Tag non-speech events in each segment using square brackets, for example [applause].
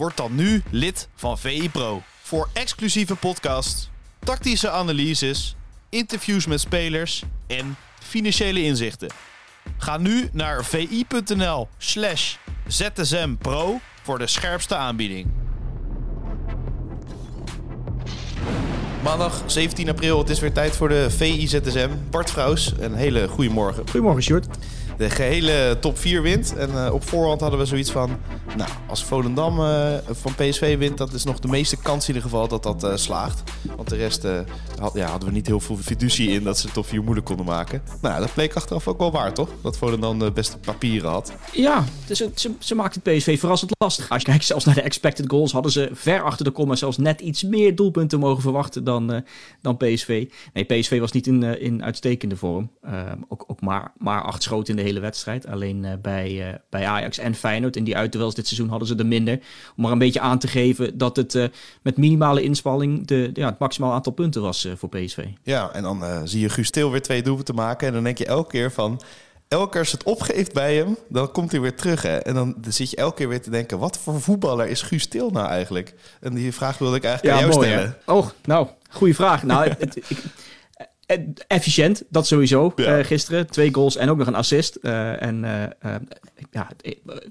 Word dan nu lid van VI Pro. Voor exclusieve podcasts, tactische analyses, interviews met spelers en financiële inzichten. Ga nu naar vi.nl slash zsmpro voor de scherpste aanbieding. Maandag 17 april, het is weer tijd voor de VIZSM. Bart Vrouws, een hele goede morgen. Goedemorgen, Sjoerd. De gehele top 4 wint. En uh, op voorhand hadden we zoiets van... Nou, als Volendam uh, van PSV wint... dat is nog de meeste kans in ieder geval dat dat uh, slaagt. Want de rest ja, hadden we niet heel veel fiducie in... dat ze de top 4 moeilijk konden maken. Nou, dat bleek achteraf ook wel waar, toch? Dat Volendam de beste papieren had. Ja, dus ze, ze, ze maakten het PSV verrassend lastig. Als je kijkt zelfs naar de expected goals... hadden ze ver achter de komma zelfs net iets meer doelpunten mogen verwachten... dan, dan PSV. Nee, PSV was niet in, in uitstekende vorm. ook, ook maar, maar acht schoten in de hele hele wedstrijd. Alleen uh, bij, uh, bij Ajax en Feyenoord in die uitduels dit seizoen hadden ze er minder. Om maar een beetje aan te geven dat het uh, met minimale inspanning de, ja, het maximaal aantal punten was voor PSV. Ja, en dan zie je Guus Til weer twee doelpunten maken. En dan denk je elke keer van... Elke keer als het opgeeft bij hem, dan komt hij weer terug. Hè? En dan, dan zit je elke keer weer te denken... wat voor voetballer is Guus Til nou eigenlijk? En die vraag wilde ik eigenlijk ja, aan jou mooi, stellen. Hè? Oh, nou, goede vraag. Nou, het, ik, efficiënt, dat sowieso. Ja. Uh, gisteren twee goals en ook nog een assist. Uh, en uh, ja,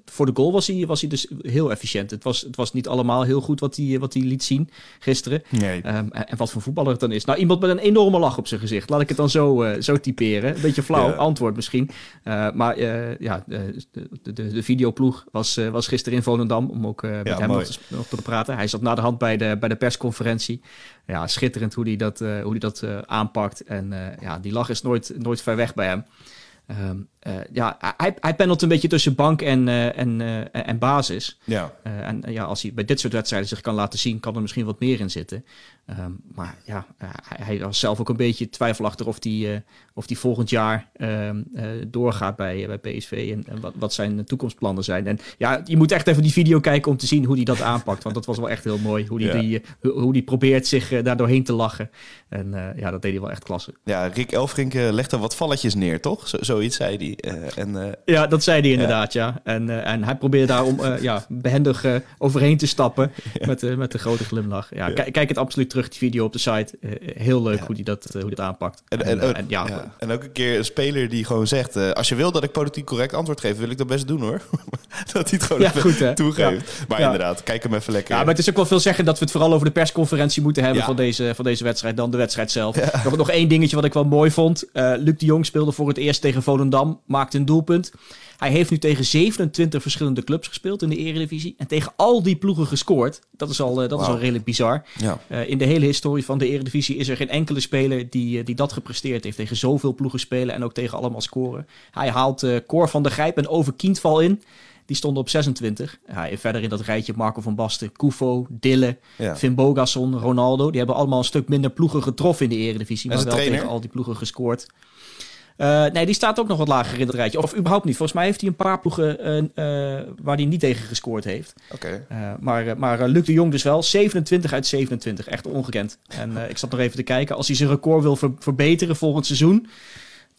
voor de goal was hij, was hij dus heel efficiënt. Het was, het was niet allemaal heel goed wat hij, wat hij liet zien gisteren. Nee. Um, en, en, wat voor voetballer het dan is. Nou, iemand met een enorme lach op zijn gezicht. Laat ik het dan zo, zo typeren. Een beetje flauw ja. antwoord misschien. maar ja, de, de, de, videoploeg was, was gisteren in Volendam om ook met hem nog te, nog te, praten. Hij zat na de hand bij de, bij de persconferentie. Ja, schitterend hoe hij dat, hoe dat aanpakt. En ja, die lach is nooit, nooit ver weg bij hem. Um, uh, ja, hij, hij pendelt een beetje tussen bank en, uh, en, uh, en basis. Ja. en ja, als hij bij dit soort wedstrijden zich kan laten zien, kan er misschien wat meer in zitten. Um, maar ja, hij, hij, was zelf ook een beetje twijfelachtig of hij of die volgend jaar um, doorgaat bij, bij PSV en, en, wat, wat zijn toekomstplannen zijn. En ja, je moet echt even die video kijken om te zien hoe hij dat aanpakt. Want dat was wel echt heel mooi. Hoe hij ja. die, hoe die probeert zich daar doorheen te lachen. En ja, dat deed hij wel echt klasse. Ja, Rick Elfrink legde wat valletjes neer, toch? Zo, zoiets zei hij. Uh, en, uh, ja, dat zei hij inderdaad, ja. ja. En, uh, en hij probeerde daar om ja, behendig overheen te stappen [laughs] ja. met, met een grote glimlach. Ja. Kijk het absoluut terug, die video op de site. heel leuk hoe hij dat, hoe dat aanpakt. En, en, en, en ja, en ook een keer een speler die gewoon zegt... als je wil dat ik politiek correct antwoord geef, wil ik dat best doen hoor. [laughs] dat hij het gewoon even goed, toegeeft. Maar inderdaad, kijk hem even lekker. Ja, maar het is ook wel veel zeggen dat we het vooral over de persconferentie moeten hebben van, deze, van deze wedstrijd dan de wedstrijd zelf. Nog, nog één dingetje wat ik wel mooi vond. Luc de Jong speelde voor het eerst tegen Volendam, maakte een doelpunt. Hij heeft nu tegen 27 verschillende clubs gespeeld in de Eredivisie. En tegen al die ploegen gescoord. Dat is al, uh, dat wow. is al redelijk bizar. Ja. Uh, in de hele historie van de Eredivisie is er geen enkele speler die, die dat gepresteerd heeft. Tegen zoveel ploegen spelen en ook tegen allemaal scoren. Hij haalt Cor van der Grijp en Over Kindval in. Die stonden op 26. Ja, verder in dat rijtje Marco van Basten, Kufo, Dille, ja. Finn Bogasson, Ronaldo. Die hebben allemaal een stuk minder ploegen getroffen in de Eredivisie. Maar wel trainer? tegen al die ploegen gescoord. Uh, nee, die staat ook nog wat lager in het rijtje. Of überhaupt niet. Volgens mij heeft hij een paar ploegen uh, uh, waar hij niet tegen gescoord heeft. Oké. Okay. maar maar Luc de Jong dus wel. 27 uit 27. Echt ongekend. En ik zat nog even te kijken. Als hij zijn record wil ver verbeteren volgend seizoen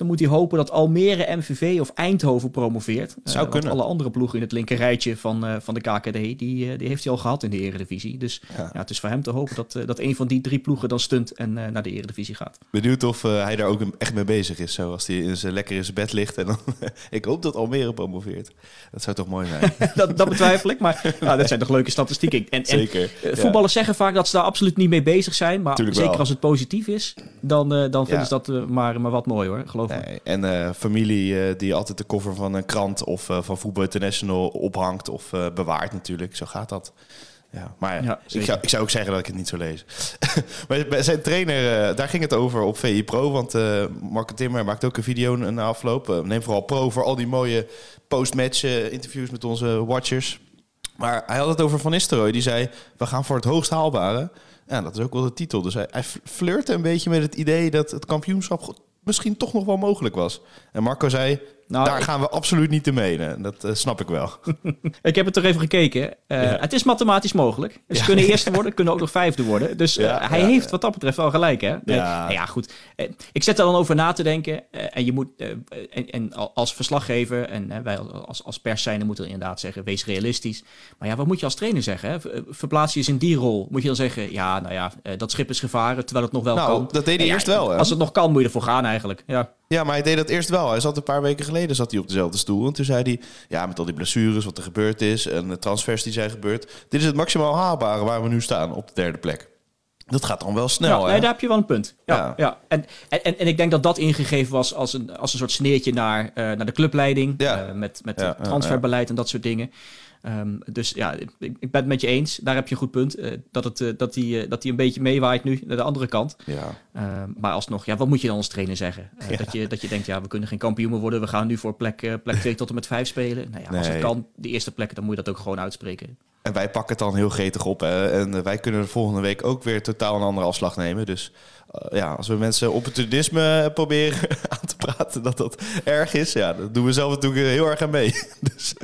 dan moet hij hopen dat Almere, MVV of Eindhoven promoveert. Zou uh, kunnen. Alle andere ploegen in het linkerrijtje van, uh, van de KKD, die, uh, die heeft hij al gehad in de Eredivisie. Dus ja. ja het is voor hem te hopen dat, dat een van die drie ploegen dan stunt en naar de Eredivisie gaat. Benieuwd of hij daar ook echt mee bezig is, zo als hij in zijn, lekker in zijn bed ligt. En dan, [laughs] ik hoop dat Almere promoveert. Dat zou toch mooi zijn? [laughs] dat, dat betwijfel ik, maar [laughs] nou, dat zijn toch leuke statistieken. En, Zeker. En, voetballers ja. zeggen vaak dat ze daar absoluut niet mee bezig zijn, maar Tuurlijk zeker wel. als het positief is, dan, dan vinden ze dat maar, maar wat mooi hoor, geloof Nee, en uh, familie uh, die altijd de cover van een krant of uh, van Voetbal International ophangt of bewaart natuurlijk. Zo gaat dat. Ja, maar ja, ik, zou, ik zou ook zeggen dat ik het niet zo lees. [laughs] maar zijn trainer, daar ging het over op VI Pro. Want Marco Timmer maakt ook een video na afloop. neem vooral pro voor al die mooie post-match interviews met onze watchers. Maar hij had het over Van Nistelrooy. Die zei, we gaan voor het hoogst haalbare. Ja, dat is ook wel de titel. Dus hij, hij flirte een beetje met het idee dat het kampioenschap misschien toch nog wel mogelijk was. En Marco zei, nou, daar gaan we absoluut niet te menen. Dat uh, snap ik wel. [laughs] ik heb het er even gekeken. Uh, ja. Het is mathematisch mogelijk. Ze ja. kunnen eerste [laughs] worden, kunnen ook nog vijfde worden. Dus uh, hij heeft wat dat betreft wel gelijk. Hè? Nee, ja. Nou ja, goed. ik zet er dan over na te denken. en je moet, en, en, als verslaggever en wij als, als pers zijn, moeten we inderdaad zeggen, wees realistisch. Maar ja, wat moet je als trainer zeggen? Hè? Verplaats je eens in die rol. Moet je dan zeggen, ja, nou ja, dat schip is gevaren, terwijl het nog wel nou, kan. dat deed hij eerst wel. Hè? Als het nog kan, moet je ervoor gaan eigenlijk. Ja. Ja, maar hij deed dat eerst wel. Hij zat een paar weken geleden zat hij op dezelfde stoel. En toen zei hij, ja, met al die blessures, wat er gebeurd is... en de transfers die zijn gebeurd... dit is het maximaal haalbare waar we nu staan op de derde plek. Dat gaat dan wel snel, ja, nee, daar heb je wel een punt. Ja, ja. ja. En, en, en ik denk dat dat ingegeven was als een, als een soort sneertje naar, uh, naar de clubleiding... Ja. Uh, met, met ja, transferbeleid en dat soort dingen. Um, dus ja, ik, ik, ben het met je eens. Daar heb je een goed punt. Uh, dat, het, uh, dat, die, uh, dat die een beetje meewaait nu naar de andere kant. Ja. maar alsnog, ja, wat moet je dan als trainer zeggen? Ja. dat, je, dat je denkt, ja, we kunnen geen kampioen meer worden. We gaan nu voor plek, plek 2 tot en met 5 spelen. Nou ja, nee. als het kan, de eerste plek, dan moet je dat ook gewoon uitspreken. En wij pakken het dan heel gretig op. Hè? En wij kunnen de volgende week ook weer totaal een andere afslag nemen. Dus ja, als we mensen opportunisme proberen [laughs] aan te praten dat dat erg is, ja, dat doen we zelf natuurlijk heel erg aan mee. [laughs] dus,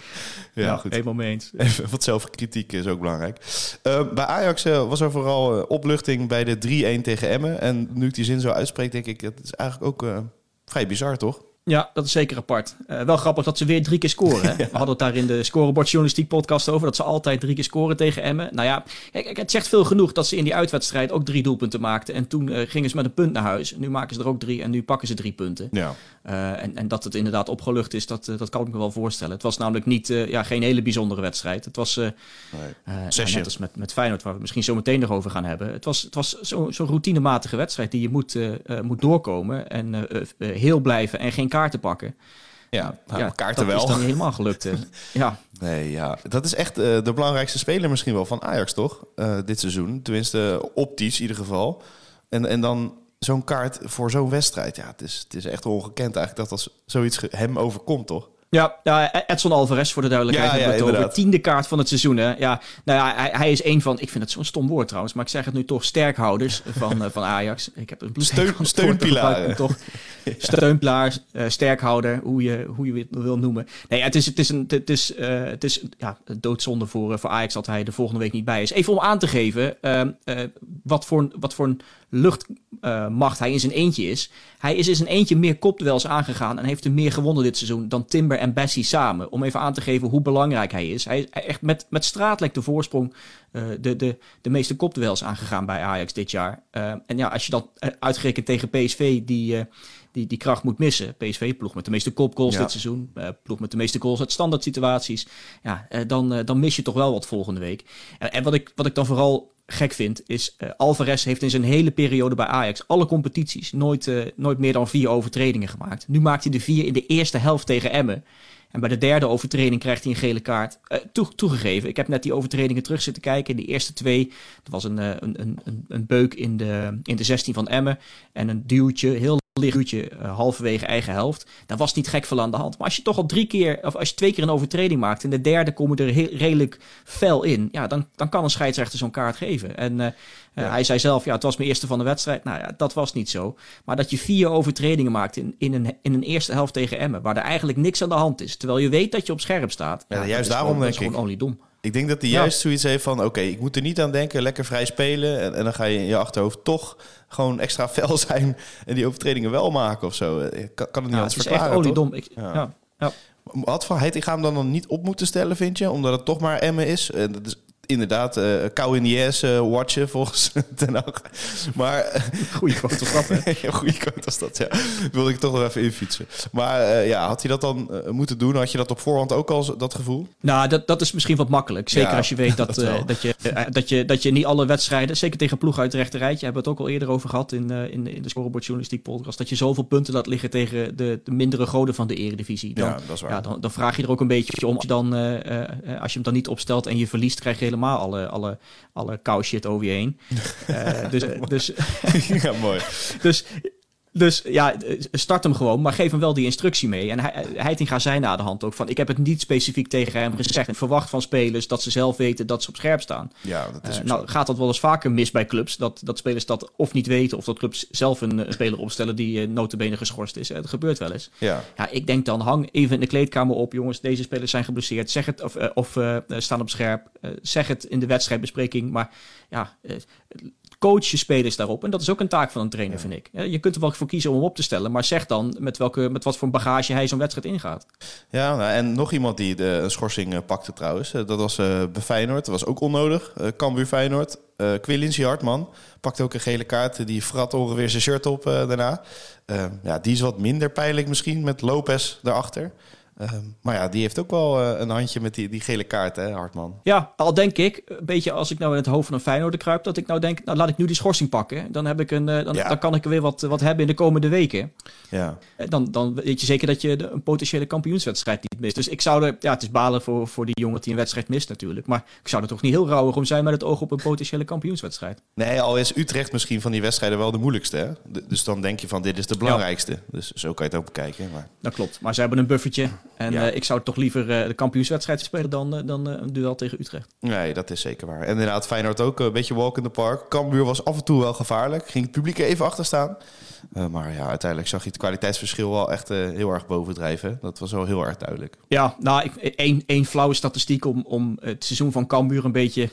ja, ja, goed. Mee eens. Even wat zelfkritiek is ook belangrijk. Uh, bij Ajax uh, was er vooral uh, opluchting bij de 3-1 tegen Emmen. En nu ik die zin zo uitspreek, denk ik, het is eigenlijk ook vrij bizar, toch? Ja, dat is zeker apart. Uh, wel grappig dat ze weer drie keer scoren. Hè? [laughs] ja. We hadden het daar in de Scorebord Journalistiek podcast over. Dat ze altijd drie keer scoren tegen Emmen. Nou ja, het zegt veel genoeg dat ze in die uitwedstrijd ook drie doelpunten maakten. En toen uh, gingen ze met een punt naar huis. Nu maken ze er ook drie en nu pakken ze drie punten. Ja. Uh, en, en dat het inderdaad opgelucht is, dat, dat kan ik me wel voorstellen. Het was namelijk niet, ja, geen hele bijzondere wedstrijd. Het was, nee. net als met, met Feyenoord, waar we misschien zo meteen nog over gaan hebben. Het was, het was zo'n zo routinematige wedstrijd die je moet, moet doorkomen. En heel blijven en geen kaarten pakken. Ja, nou, ja kaarten dat wel. is dan niet helemaal gelukt. [laughs] ja. Nee, ja. Dat is echt uh, de belangrijkste speler misschien wel van Ajax, toch? Uh, dit seizoen. Tenminste, optisch in ieder geval. En, en dan zo'n kaart voor zo'n wedstrijd. Ja, het is, het is echt ongekend eigenlijk dat als zoiets hem overkomt, toch? Ja, ja, Edson Alvarez voor de duidelijkheid. Ja, ja, het over tiende kaart van het seizoen. Hè. Ja, nou ja, hij, hij is een van, ik vind het zo'n stom woord trouwens, maar ik zeg het nu toch, sterkhouders [laughs] van, uh, van Ajax. Ik heb een Steun, steunpilaar. Toch. [laughs] ja. Steunpilaar, uh, sterkhouder, hoe je, hoe je het wil noemen. Nee, het is, het is, een, het is, uh, het is ja, doodzonde voor, voor Ajax dat hij de volgende week niet bij is. Even om aan te geven wat, voor, wat voor een luchtmacht hij in zijn eentje is. Hij is in zijn eentje meer kopduels aangegaan en heeft er meer gewonnen dit seizoen dan Timber en Bessie samen. Om even aan te geven hoe belangrijk hij is. Hij is echt met, met straatlek de voorsprong uh, de, de, de meeste kopduels aangegaan bij Ajax dit jaar. Uh, en ja, als je dan uitgerekend tegen PSV die, die, die kracht moet missen. PSV ploeg met de meeste kopgoals ja. dit seizoen. ploeg met de meeste goals uit standaard situaties. Ja, dan, dan mis je toch wel wat volgende week. En, en wat, ik, wat ik dan vooral gek vind, is uh, Alvarez heeft in zijn hele periode bij Ajax alle competities nooit, uh, nooit meer dan vier overtredingen gemaakt. Nu maakt hij de vier in de eerste helft tegen Emmen. En bij de derde overtreding krijgt hij een gele kaart. Uh, toe, toegegeven, ik heb net die overtredingen terug zitten kijken. De eerste twee, dat was een, een, een, een beuk in de, in de 16 van Emmen. En een duwtje, heel lichtje uh, halverwege eigen helft. Daar was niet gek veel aan de hand. Maar als je toch al drie keer, of als je twee keer een overtreding maakt... en de derde kom je er heel, redelijk fel in... ja, dan, dan kan een scheidsrechter zo'n kaart geven. En uh, ja. hij zei zelf, ja, het was mijn eerste van de wedstrijd. Nou ja, dat was niet zo. Maar dat je vier overtredingen maakt in, in, een, in een eerste helft tegen Emmen... waar er eigenlijk niks aan de hand is... terwijl je weet dat je op scherp staat... Ja, ja juist daarom gewoon, denk ik. gewoon oliedom. Ik denk dat hij ja. juist zoiets heeft van... oké, ik moet er niet aan denken, lekker vrij spelen... En, en, dan ga je in je achterhoofd toch gewoon extra [laughs] fel zijn... en die overtredingen wel maken of zo. Ik kan, kan het niet ja, anders het is verklaren, echt oliedom. Ik, ja. Ja. Had Van Heitinga hem dan, dan niet op moeten stellen, vind je? Omdat het toch maar Emmen is. En dat is inderdaad, uh, kou in die ass uh, watchen volgens [laughs] Ten Hag. Maar... Goeie quote was dat, hè? [laughs] ja, goeie quote was dat, ja. wilde ik toch nog even infietsen. Maar uh, ja, had hij dat dan moeten doen? Had je dat op voorhand ook al, dat gevoel? Nou, dat, dat is misschien wat makkelijk. Zeker ja, als je weet [laughs] dat, dat, dat, je, dat, je, dat je niet alle wedstrijden... Zeker tegen ploeg uit de rechterrijtje... hebben we het ook al eerder over gehad in, in, in de Scoreboard Journalistiek podcast... dat je zoveel punten laat liggen tegen de, de mindere goden van de eredivisie. Dan, ja, dat is waar. Ja, dan, dan vraag je er ook een beetje om. Als je, dan, als je hem dan niet opstelt en je verliest... krijg je helemaal alle, alle, alle kou shit over je heen. uh, [laughs] dus, dus, ja, mooi. [laughs] Dus Dus ja, eh, start hem gewoon, maar geef hem wel die instructie mee. En hij, Heitinga zei na de hand ook van... ik heb het niet specifiek tegen hem gezegd. En verwacht van spelers dat ze zelf weten dat ze op scherp staan. Ja, dat is uh, nou gaat dat wel eens vaker mis bij clubs. Dat, dat spelers dat of niet weten... of dat clubs zelf een, een speler opstellen die uh, notabene geschorst is. Dat gebeurt wel eens. Ja. ja, ik denk dan hang even in de kleedkamer op... jongens, deze spelers zijn geblesseerd. Zeg het of, of staan op scherp. zeg het in de wedstrijdbespreking. Maar ja coach je spelers daarop. En dat is ook een taak van een trainer, vind ik. Je kunt er wel voor kiezen om hem op te stellen, maar zeg dan met, welke, met wat voor bagage hij zo'n wedstrijd ingaat. Ja, nou, en nog iemand die de een schorsing uh, pakte trouwens. Uh, dat was uh, bij Feyenoord. Dat was ook onnodig. Uh, Cambuur Feyenoord. Uh, Hartman pakte ook een gele kaart. Die frat ongeveer zijn shirt op daarna. ja, die is wat minder pijnlijk misschien met Lopez daarachter. Uh, maar ja, die heeft ook wel uh, een handje met die, die gele kaart, hè, Hartman. Ja, al denk ik, een beetje als ik nou in het hoofd van een Feyenoord kruip, dat ik nou denk, nou laat ik nu die schorsing pakken. Dan, heb ik een, uh, dan, ja. dan kan ik weer wat, wat hebben in de komende weken. Ja. Dan, dan weet je zeker dat je de, een potentiële kampioenswedstrijd niet mist. Dus ik zou er, ja, het is balen voor, voor die jongen die een wedstrijd mist natuurlijk. Maar ik zou er toch niet heel rauwig om zijn met het oog op een potentiële kampioenswedstrijd. Nee, al is Utrecht misschien van die wedstrijden wel de moeilijkste. Hè? De, dus dan denk je van, dit is de belangrijkste. Ja. Dus zo kan je het ook bekijken. Maar... Dat klopt. Maar ze hebben een buffertje. En ja. uh, ik zou toch liever uh, de kampioenswedstrijd spelen dan, uh, dan een duel tegen Utrecht. Nee, dat is zeker waar. En inderdaad, Feyenoord ook een beetje walk in the park. Cambuur was af en toe wel gevaarlijk. Ging het publiek even achter staan. maar ja, uiteindelijk zag je het kwaliteitsverschil wel echt heel erg bovendrijven. Dat was wel heel erg duidelijk. Ja, nou, één, één flauwe statistiek om, om het seizoen van Cambuur een beetje...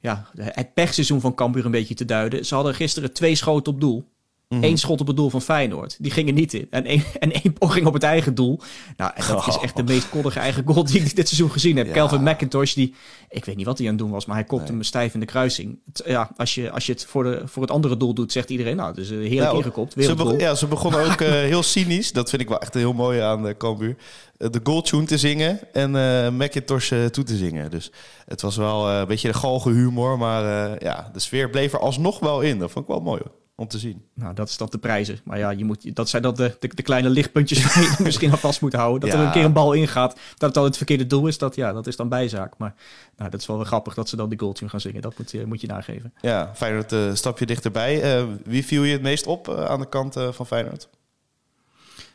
Ja, het pechseizoen van Cambuur een beetje te duiden. Ze hadden gisteren twee schoten op doel. Mm -hmm. Eén schot op het doel van Feyenoord. Die gingen niet in. En één, en één poging op het eigen doel. Nou, en dat [laughs] oh. is echt de meest koddige eigen goal die ik dit seizoen gezien heb. Ja. Kelvin McIntosh, die... Ik weet niet wat hij aan het doen was, maar hij kopte nee. hem stijf in de kruising. Ja, als je, als je het voor, de, voor het andere doel doet, zegt iedereen... Nou, dus heerlijk nou, ingekopt. Ze begon, ja, ze begonnen ook uh, heel cynisch. Dat vind ik wel echt heel mooi aan uh, Cambuur. Uh, de goal te zingen en uh, McIntosh toe te zingen. Dus het was wel een beetje de galge humor. Maar ja, de sfeer bleef er alsnog wel in. Dat vond ik wel mooi hoor om te zien. Nou, dat is dan de prijzen. Maar ja, je moet, dat zijn dan de, de, de kleine lichtpuntjes [laughs] waar je misschien al vast moet houden. Dat ja. er een keer een bal ingaat, dat het dan het verkeerde doel is, dat, ja, dat is dan bijzaak. Maar nou, dat is wel grappig dat ze dan die goaltune gaan zingen. Dat moet, je, moet je nageven. Ja, Feyenoord uh, stapje dichterbij. Uh, wie viel je het meest op uh, aan de kant van Feyenoord?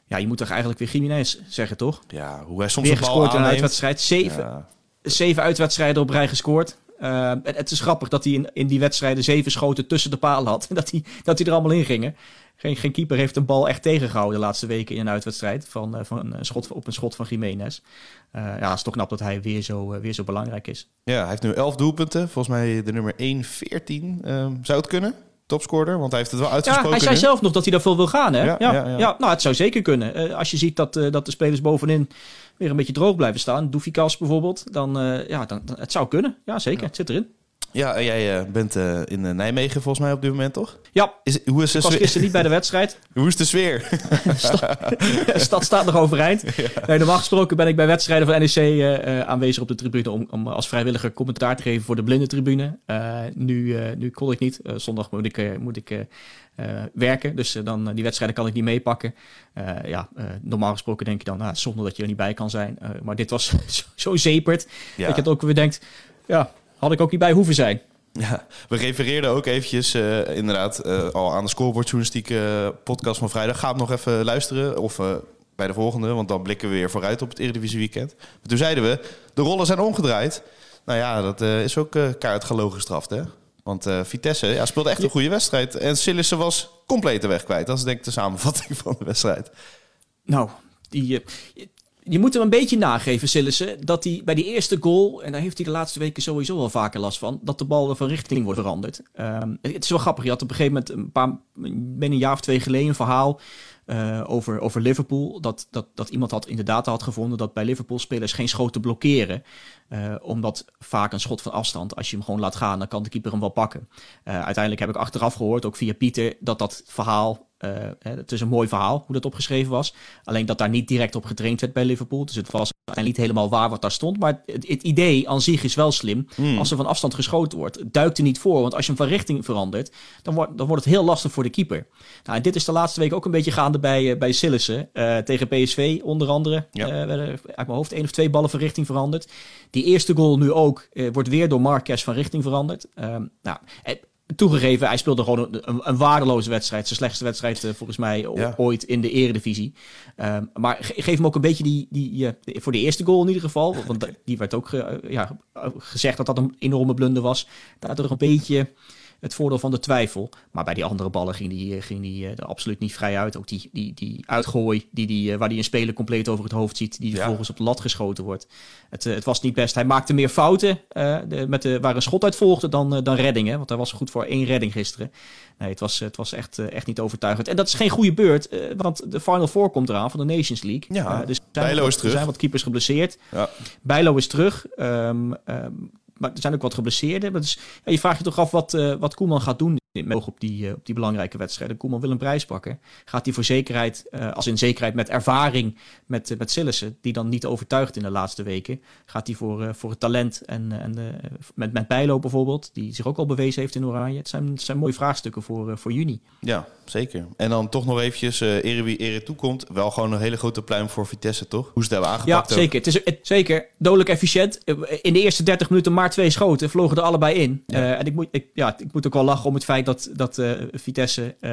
Ja, je moet toch eigenlijk weer Jiménez zeggen, toch? Ja, hoe hij soms weer een bal gescoord in een uitwedstrijd. Zeven, ja. zeven uitwedstrijden op rij gescoord. Uh, het is grappig dat hij in, in die wedstrijden zeven schoten tussen de palen had. [laughs] En dat die, dat die er allemaal in gingen. Geen, geen keeper heeft een bal echt tegengehouden de laatste weken in een uitwedstrijd. Van, uh, van een schot, op een schot van Jiménez. Uh, ja, het is toch knap dat hij weer zo, weer zo belangrijk is. Ja, hij heeft nu elf doelpunten. Volgens mij de nummer 1, 14. zou het kunnen? Topscorer, want hij heeft het wel uitgesproken. Ja, hij zei nu. zelf nog dat hij daarvoor wil gaan. Hè? Ja, Ja, ja, ja, ja. nou, het zou zeker kunnen. Uh, als je ziet dat, uh, dat de spelers bovenin weer een beetje droog blijven staan. Doefikas bijvoorbeeld. Dan, uh, ja, dan, dan, het zou kunnen. Ja, zeker. Het zit erin. Ja, en jij uh, bent uh, in Nijmegen volgens mij op dit moment, toch? Ja, is, hoe is de ik was gisteren niet bij de wedstrijd. [laughs] hoe is de sfeer? [laughs] [laughs] de stad staat nog overeind. Ja. Nee, normaal gesproken ben ik bij wedstrijden van NEC aanwezig op de tribune... Om, om, als vrijwilliger commentaar te geven voor de blindentribune. nu, nu kon ik niet. zondag moet ik, moet ik werken, dus dan die wedstrijden kan ik niet meepakken. ja, normaal gesproken denk je dan, nou, zonder dat je er niet bij kan zijn. maar dit was zo, zo zeperd Ja. dat je het ook weer denkt... Ja, had ik ook niet bij hoeven zijn. Ja, we refereerden ook eventjes uh, inderdaad uh, al aan de scorebordjournalistiek uh, podcast van vrijdag. Ga hem nog even luisteren of bij de volgende, want dan blikken we weer vooruit op het Eredivisie weekend. Maar toen zeiden we, de rollen zijn omgedraaid. Nou ja, dat is ook kaart gelogen gestraft hè. Want Vitesse ja, speelde echt een goede wedstrijd. En Sillissen was compleet de weg kwijt. Dat is denk ik de samenvatting [laughs] van de wedstrijd. Nou, die, je moet hem een beetje nageven, Sillissen, dat hij bij die eerste goal, en daar heeft hij de laatste weken sowieso wel vaker last van, dat de bal van richting wordt veranderd. Um, het is wel grappig, je had op een gegeven moment, een paar, ben een jaar of twee geleden, een verhaal uh, over, over Liverpool, dat, dat, dat iemand had inderdaad had gevonden dat bij Liverpool spelers geen schoten blokkeren. Uh, omdat vaak een schot van afstand, als je hem gewoon laat gaan, dan kan de keeper hem wel pakken. Uh, uiteindelijk heb ik achteraf gehoord, ook via Pieter, dat dat verhaal het is een mooi verhaal hoe dat opgeschreven was. Alleen dat daar niet direct op getraind werd bij Liverpool. Dus het was niet helemaal waar wat daar stond. Maar het, het idee aan zich is wel slim. Mm. Als er van afstand geschoten wordt, duikt er niet voor. Want als je hem van richting verandert, dan wordt, dan wordt het heel lastig voor de keeper. Nou, en dit is de laatste week ook een beetje gaande bij, uh, bij Sillissen. Uh, tegen PSV onder andere. Ja. werden uit mijn hoofd één of twee ballen van richting veranderd. Die eerste goal nu ook wordt weer door Marquez van richting veranderd. nou, toegegeven, hij speelde gewoon een, een, waardeloze wedstrijd. Zijn slechtste wedstrijd uh, volgens mij Ja. ooit in de eredivisie. Ehm, maar ge- geef hem ook een beetje die, die eh, voor de eerste goal in ieder geval. Want die werd ook ge- ja, gezegd dat dat een enorme blunder was. Daardoor een beetje het voordeel van de twijfel. Maar bij die andere ballen ging die, eh, ging die eh, er absoluut niet vrij uit. Ook die, die, die uitgooi die die, eh, waar hij een speler compleet over het hoofd ziet. Die Ja. vervolgens op de lat geschoten wordt. Het, het was niet best. Hij maakte meer fouten de, met de, waar een schot uit volgde dan, dan reddingen. Want hij was goed voor één redding gisteren. Nee, het was, het was echt, echt niet overtuigend. En dat is geen goede beurt. want de Final Four komt eraan van de Nations League. Ja, dus zijn, Bijlo is er terug. zijn wat keepers geblesseerd. Ja. Bijlo is terug. Ehm, ehm, maar er zijn ook wat geblesseerden. Dus, je vraagt je toch af wat, eh, wat Koeman gaat doen met oog op die, eh, op die belangrijke wedstrijden. Koeman wil een prijs pakken. Gaat hij voor zekerheid, eh, als in zekerheid met ervaring met, uh, met Sillissen, die dan niet overtuigt in de laatste weken, gaat hij voor, voor het talent en, en met, met Bijlo bijvoorbeeld, die zich ook al bewezen heeft in Oranje. Het zijn, het zijn mooie vraagstukken voor, voor juni. Ja, zeker. En dan toch nog eventjes, uh, ere wie ere toekomt, wel gewoon een hele grote pluim voor Vitesse, toch? Hoe ze het hebben aangepakt Ja, zeker. Het is het, zeker dodelijk efficiënt. In de eerste 30 minuten maar twee schoten, vlogen er allebei in. Ja. En ik moet, ik, ja, ik moet ook wel lachen om het feit dat, dat uh, Vitesse uh,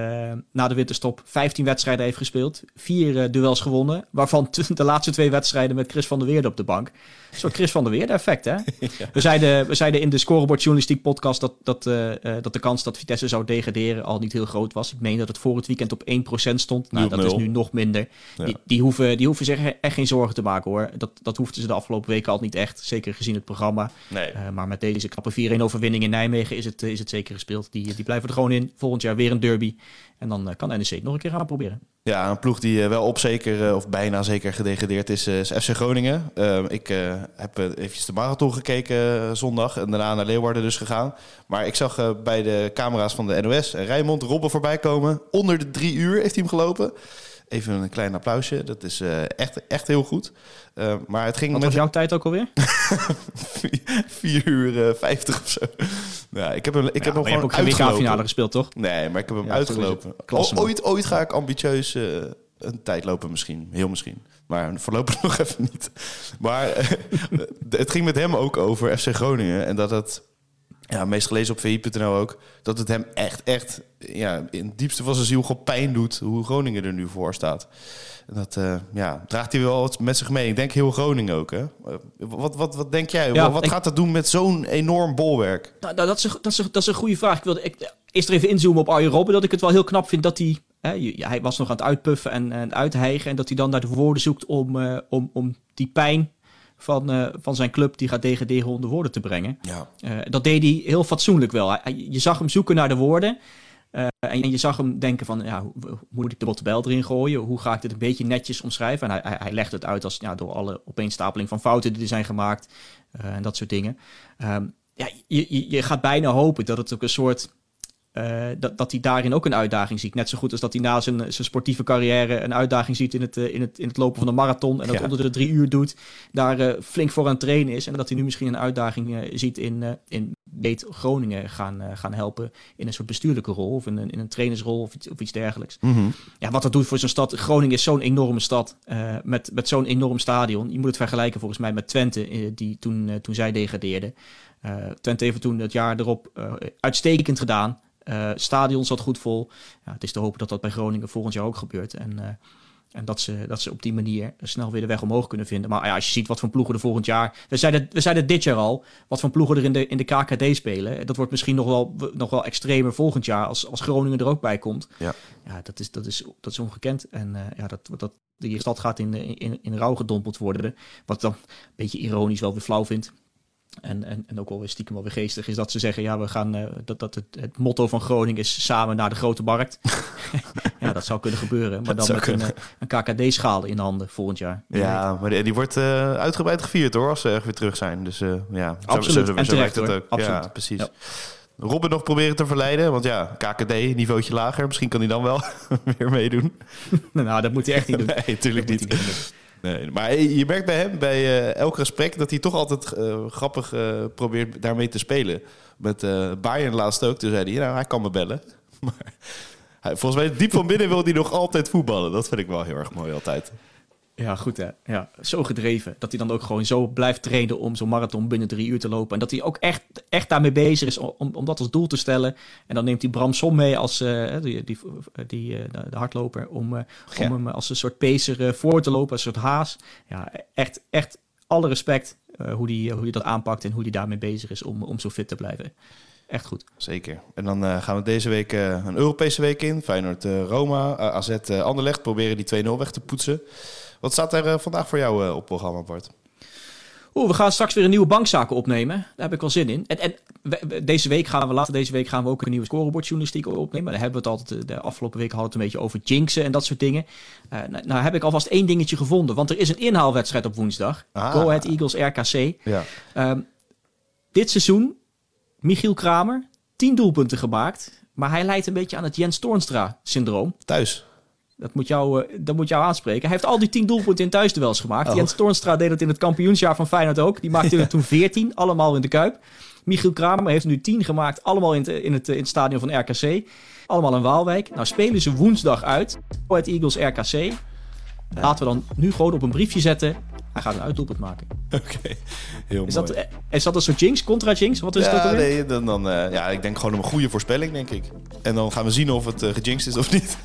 na de winterstop 15 wedstrijden heeft gespeeld. Vier duels gewonnen, waarvan de laatste twee wedstrijden met Chris van der Weerde op de bank. Soort Chris van der Weerde effect, hè? [laughs] Ja. We, zeiden, we zeiden in de Scorebord Journalistiek podcast dat, dat, dat de kans dat Vitesse zou degraderen al niet heel groot was. Ik meen dat het voor het weekend op 1% stond. Nou, dat is nu nog minder. Ja. Die, die, hoeven, die hoeven zich echt geen zorgen te maken, hoor. Dat, dat hoefden ze de afgelopen weken al niet echt. Zeker gezien het programma. Nee. Maar met deze knappe 4-1 overwinning in Nijmegen is het, is het zeker gespeeld. Die, die blijven er gewoon in. Volgend jaar weer een derby. En dan uh, kan NEC nog een keer gaan proberen. Ja, een ploeg die uh, wel op zeker, of bijna zeker gedegradeerd is, is FC Groningen. Ik heb eventjes de marathon gekeken zondag en daarna naar Leeuwarden dus gegaan. Maar ik zag bij de camera's van de NOS Rijmond Robben voorbij komen. Onder de drie uur heeft hij hem gelopen. Even een klein applausje. Dat is uh, echt, echt heel goed. Uh, maar het ging Wat met was jouw tijd ook alweer? [laughs] 4 uur uh, 50 of zo. Ja, ik heb hem, ik ja, heb hem gewoon ook finale gespeeld, toch? Nee, maar ik heb hem ja, uitgelopen. Ooit, ooit ga ik ambitieus een tijd lopen misschien. Heel misschien. Maar voorlopig [laughs] nog even niet. Maar [laughs] het ging met hem ook over FC Groningen. En dat het ja, meest gelezen op vi.nl ook, dat het hem echt, echt ja, in het diepste van zijn ziel gewoon pijn doet hoe Groningen er nu voor staat. En dat uh, ja, draagt hij wel met zich mee. Ik denk heel Groningen ook. Hè? Wat, wat, wat denk jij? Ja, wat ik, gaat dat doen met zo'n enorm bolwerk? Nou, dat, is een, dat, is een, dat is een goede vraag. Ik wilde ik, eerst er even inzoomen op Arjen Robben. Dat ik het wel heel knap vind dat hij... Hè, hij was nog aan het uitpuffen en, en uithijgen. En dat hij dan naar de woorden zoekt om, uh, om, om die pijn van, uh, van zijn club die gaat degraderen onder woorden te brengen. Ja. Uh, dat deed hij heel fatsoenlijk wel. Hij, je zag hem zoeken naar de woorden. Uh, en je zag hem denken van, ja, hoe, hoe moet ik de bottebel erin gooien? Hoe ga ik dit een beetje netjes omschrijven? En hij, hij legt het uit als ja, door alle opeenstapeling van fouten die er zijn gemaakt. En dat soort dingen. Um, ja, je, je, je gaat bijna hopen dat het ook een soort... Uh, dat, dat hij daarin ook een uitdaging ziet. Net zo goed als dat hij na zijn, zijn sportieve carrière een uitdaging ziet in het, uh, in het, in het lopen van een marathon. En dat ja. onder de drie uur doet. Daar uh, flink voor aan het trainen is. En dat hij nu misschien een uitdaging ziet in, in Beet Groningen gaan, gaan helpen. In een soort bestuurlijke rol. Of in een, in een trainersrol of iets, of iets dergelijks. Mm -hmm. Ja, wat dat doet voor zo'n stad. Groningen is zo'n enorme stad. met met zo'n enorm stadion. Je moet het vergelijken volgens mij met Twente. die toen, toen zij degradeerden. Twente heeft toen het jaar erop uitstekend gedaan. Uh, stadion zat goed vol. Ja, het is te hopen dat dat bij Groningen volgend jaar ook gebeurt. En, uh, en dat, ze, dat ze op die manier snel weer de weg omhoog kunnen vinden. Maar ja, als je ziet wat voor ploegen er volgend jaar... We zeiden, we zeiden dit jaar al, wat voor ploegen er in de, in de KKD spelen. Dat wordt misschien nog wel, nog wel extremer volgend jaar als, als Groningen er ook bij komt. Ja, ja dat, is, dat, is, dat is ongekend. En uh, ja, dat, dat, die stad gaat in, in, in rouw gedompeld worden. Wat dan een beetje ironisch wel weer flauw vindt. En, en, en ook wel weer stiekem wel weer geestig is dat ze zeggen: ja, we gaan uh, dat, dat het, het motto van Groningen is samen naar de grote markt. [laughs] ja, dat zou kunnen gebeuren, maar dat dan met kunnen. een, een KKD-schaal in de handen volgend jaar. Ja, maar die, die wordt uh, uitgebreid gevierd hoor, als ze echt weer terug zijn. Dus uh, ja, absoluut. Zo, zo, en zo terecht, het ook. Absoluut. Ja, precies. Ja. Robin nog proberen te verleiden, want ja, KKD, niveautje lager. Misschien kan hij dan wel [laughs] weer meedoen. [laughs] nou, dat moet hij echt niet doen. nee, natuurlijk niet. Nee, maar je merkt bij hem, bij uh, elk gesprek, dat hij toch altijd uh, grappig uh, probeert daarmee te spelen. Met uh, Bayern laatst ook, toen zei hij, nou, hij kan me bellen. [laughs] Maar hij, volgens mij, diep van binnen wil hij nog altijd voetballen. Dat vind ik wel heel erg mooi altijd. Ja, goed hè. Ja, zo gedreven. Dat hij dan ook gewoon zo blijft trainen om zo'n marathon binnen drie uur te lopen. En dat hij ook echt, echt daarmee bezig is om, om dat als doel te stellen. En dan neemt hij Bram Som mee als uh, die, die, die uh, de hardloper. Om, uh, ja. om hem als een soort pacer voor te lopen, als een soort haas. Ja, echt, echt alle respect hoe hij hoe die dat aanpakt en hoe hij daarmee bezig is om, om zo fit te blijven. Echt goed. Zeker. En dan uh, gaan we deze week uh, een Europese week in. Feyenoord, uh, Roma, AZ, Anderlecht. Proberen die 2-0 weg te poetsen. Wat staat er vandaag voor jou op programma, Bart? Oeh, we gaan straks weer een nieuwe bankzaken opnemen. Daar heb ik wel zin in. En, en deze week gaan we later deze week gaan we ook een nieuwe scorebordjournalistiek opnemen. Daar hebben we het altijd de afgelopen week hadden het een beetje over jinxen en dat soort dingen. Uh, nou, nou, heb ik alvast één dingetje gevonden, want er is een inhaalwedstrijd op woensdag. Ah. Go Ahead Eagles RKC. Ja. Um, dit seizoen Michiel Kramer, 10 doelpunten gemaakt. Maar hij lijdt een beetje aan het Jens Toornstra-syndroom. Thuis. Dat moet, jou, uh, dat moet jou aanspreken. Hij heeft al die 10 doelpunten in thuisduels gemaakt. Oh. Jens Toornstra deed het in het kampioensjaar van Feyenoord ook. Die maakte [laughs] er toen 14, allemaal in de Kuip. Michiel Kramer heeft nu 10 gemaakt, allemaal in het, in het, in het stadion van RKC. Allemaal in Waalwijk. Nou spelen ze woensdag uit. Het Eagles RKC. Laten we dan nu gewoon op een briefje zetten. Hij gaat een uitdoelpunt maken. Oké, heel is mooi. Dat, is dat een soort jinx, contra jinx? Wat is ja, dat alweer? Nee, dan, dan, uh, ja, ik denk gewoon een goede voorspelling, denk ik. En dan gaan we zien of het uh, gejinxed is of niet.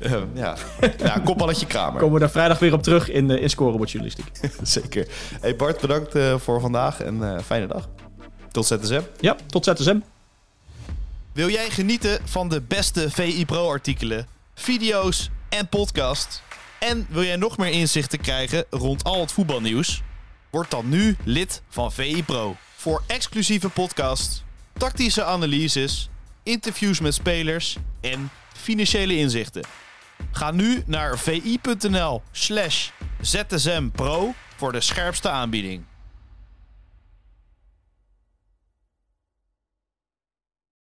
Uh, ja. ja, kopballetje Kramer. Komen we daar vrijdag weer op terug in, uh, in scorebordjournalistiek. [laughs] Zeker. Hey Bart, bedankt voor vandaag en fijne dag. Tot ZSM. Ja, tot ZSM. Wil jij genieten van de beste VI Pro artikelen, video's en podcast? En wil jij nog meer inzichten krijgen rond al het voetbalnieuws? Word dan nu lid van VI Pro. Voor exclusieve podcasts, tactische analyses, interviews met spelers en financiële inzichten. Ga nu naar vi.nl slash zsmpro voor de scherpste aanbieding.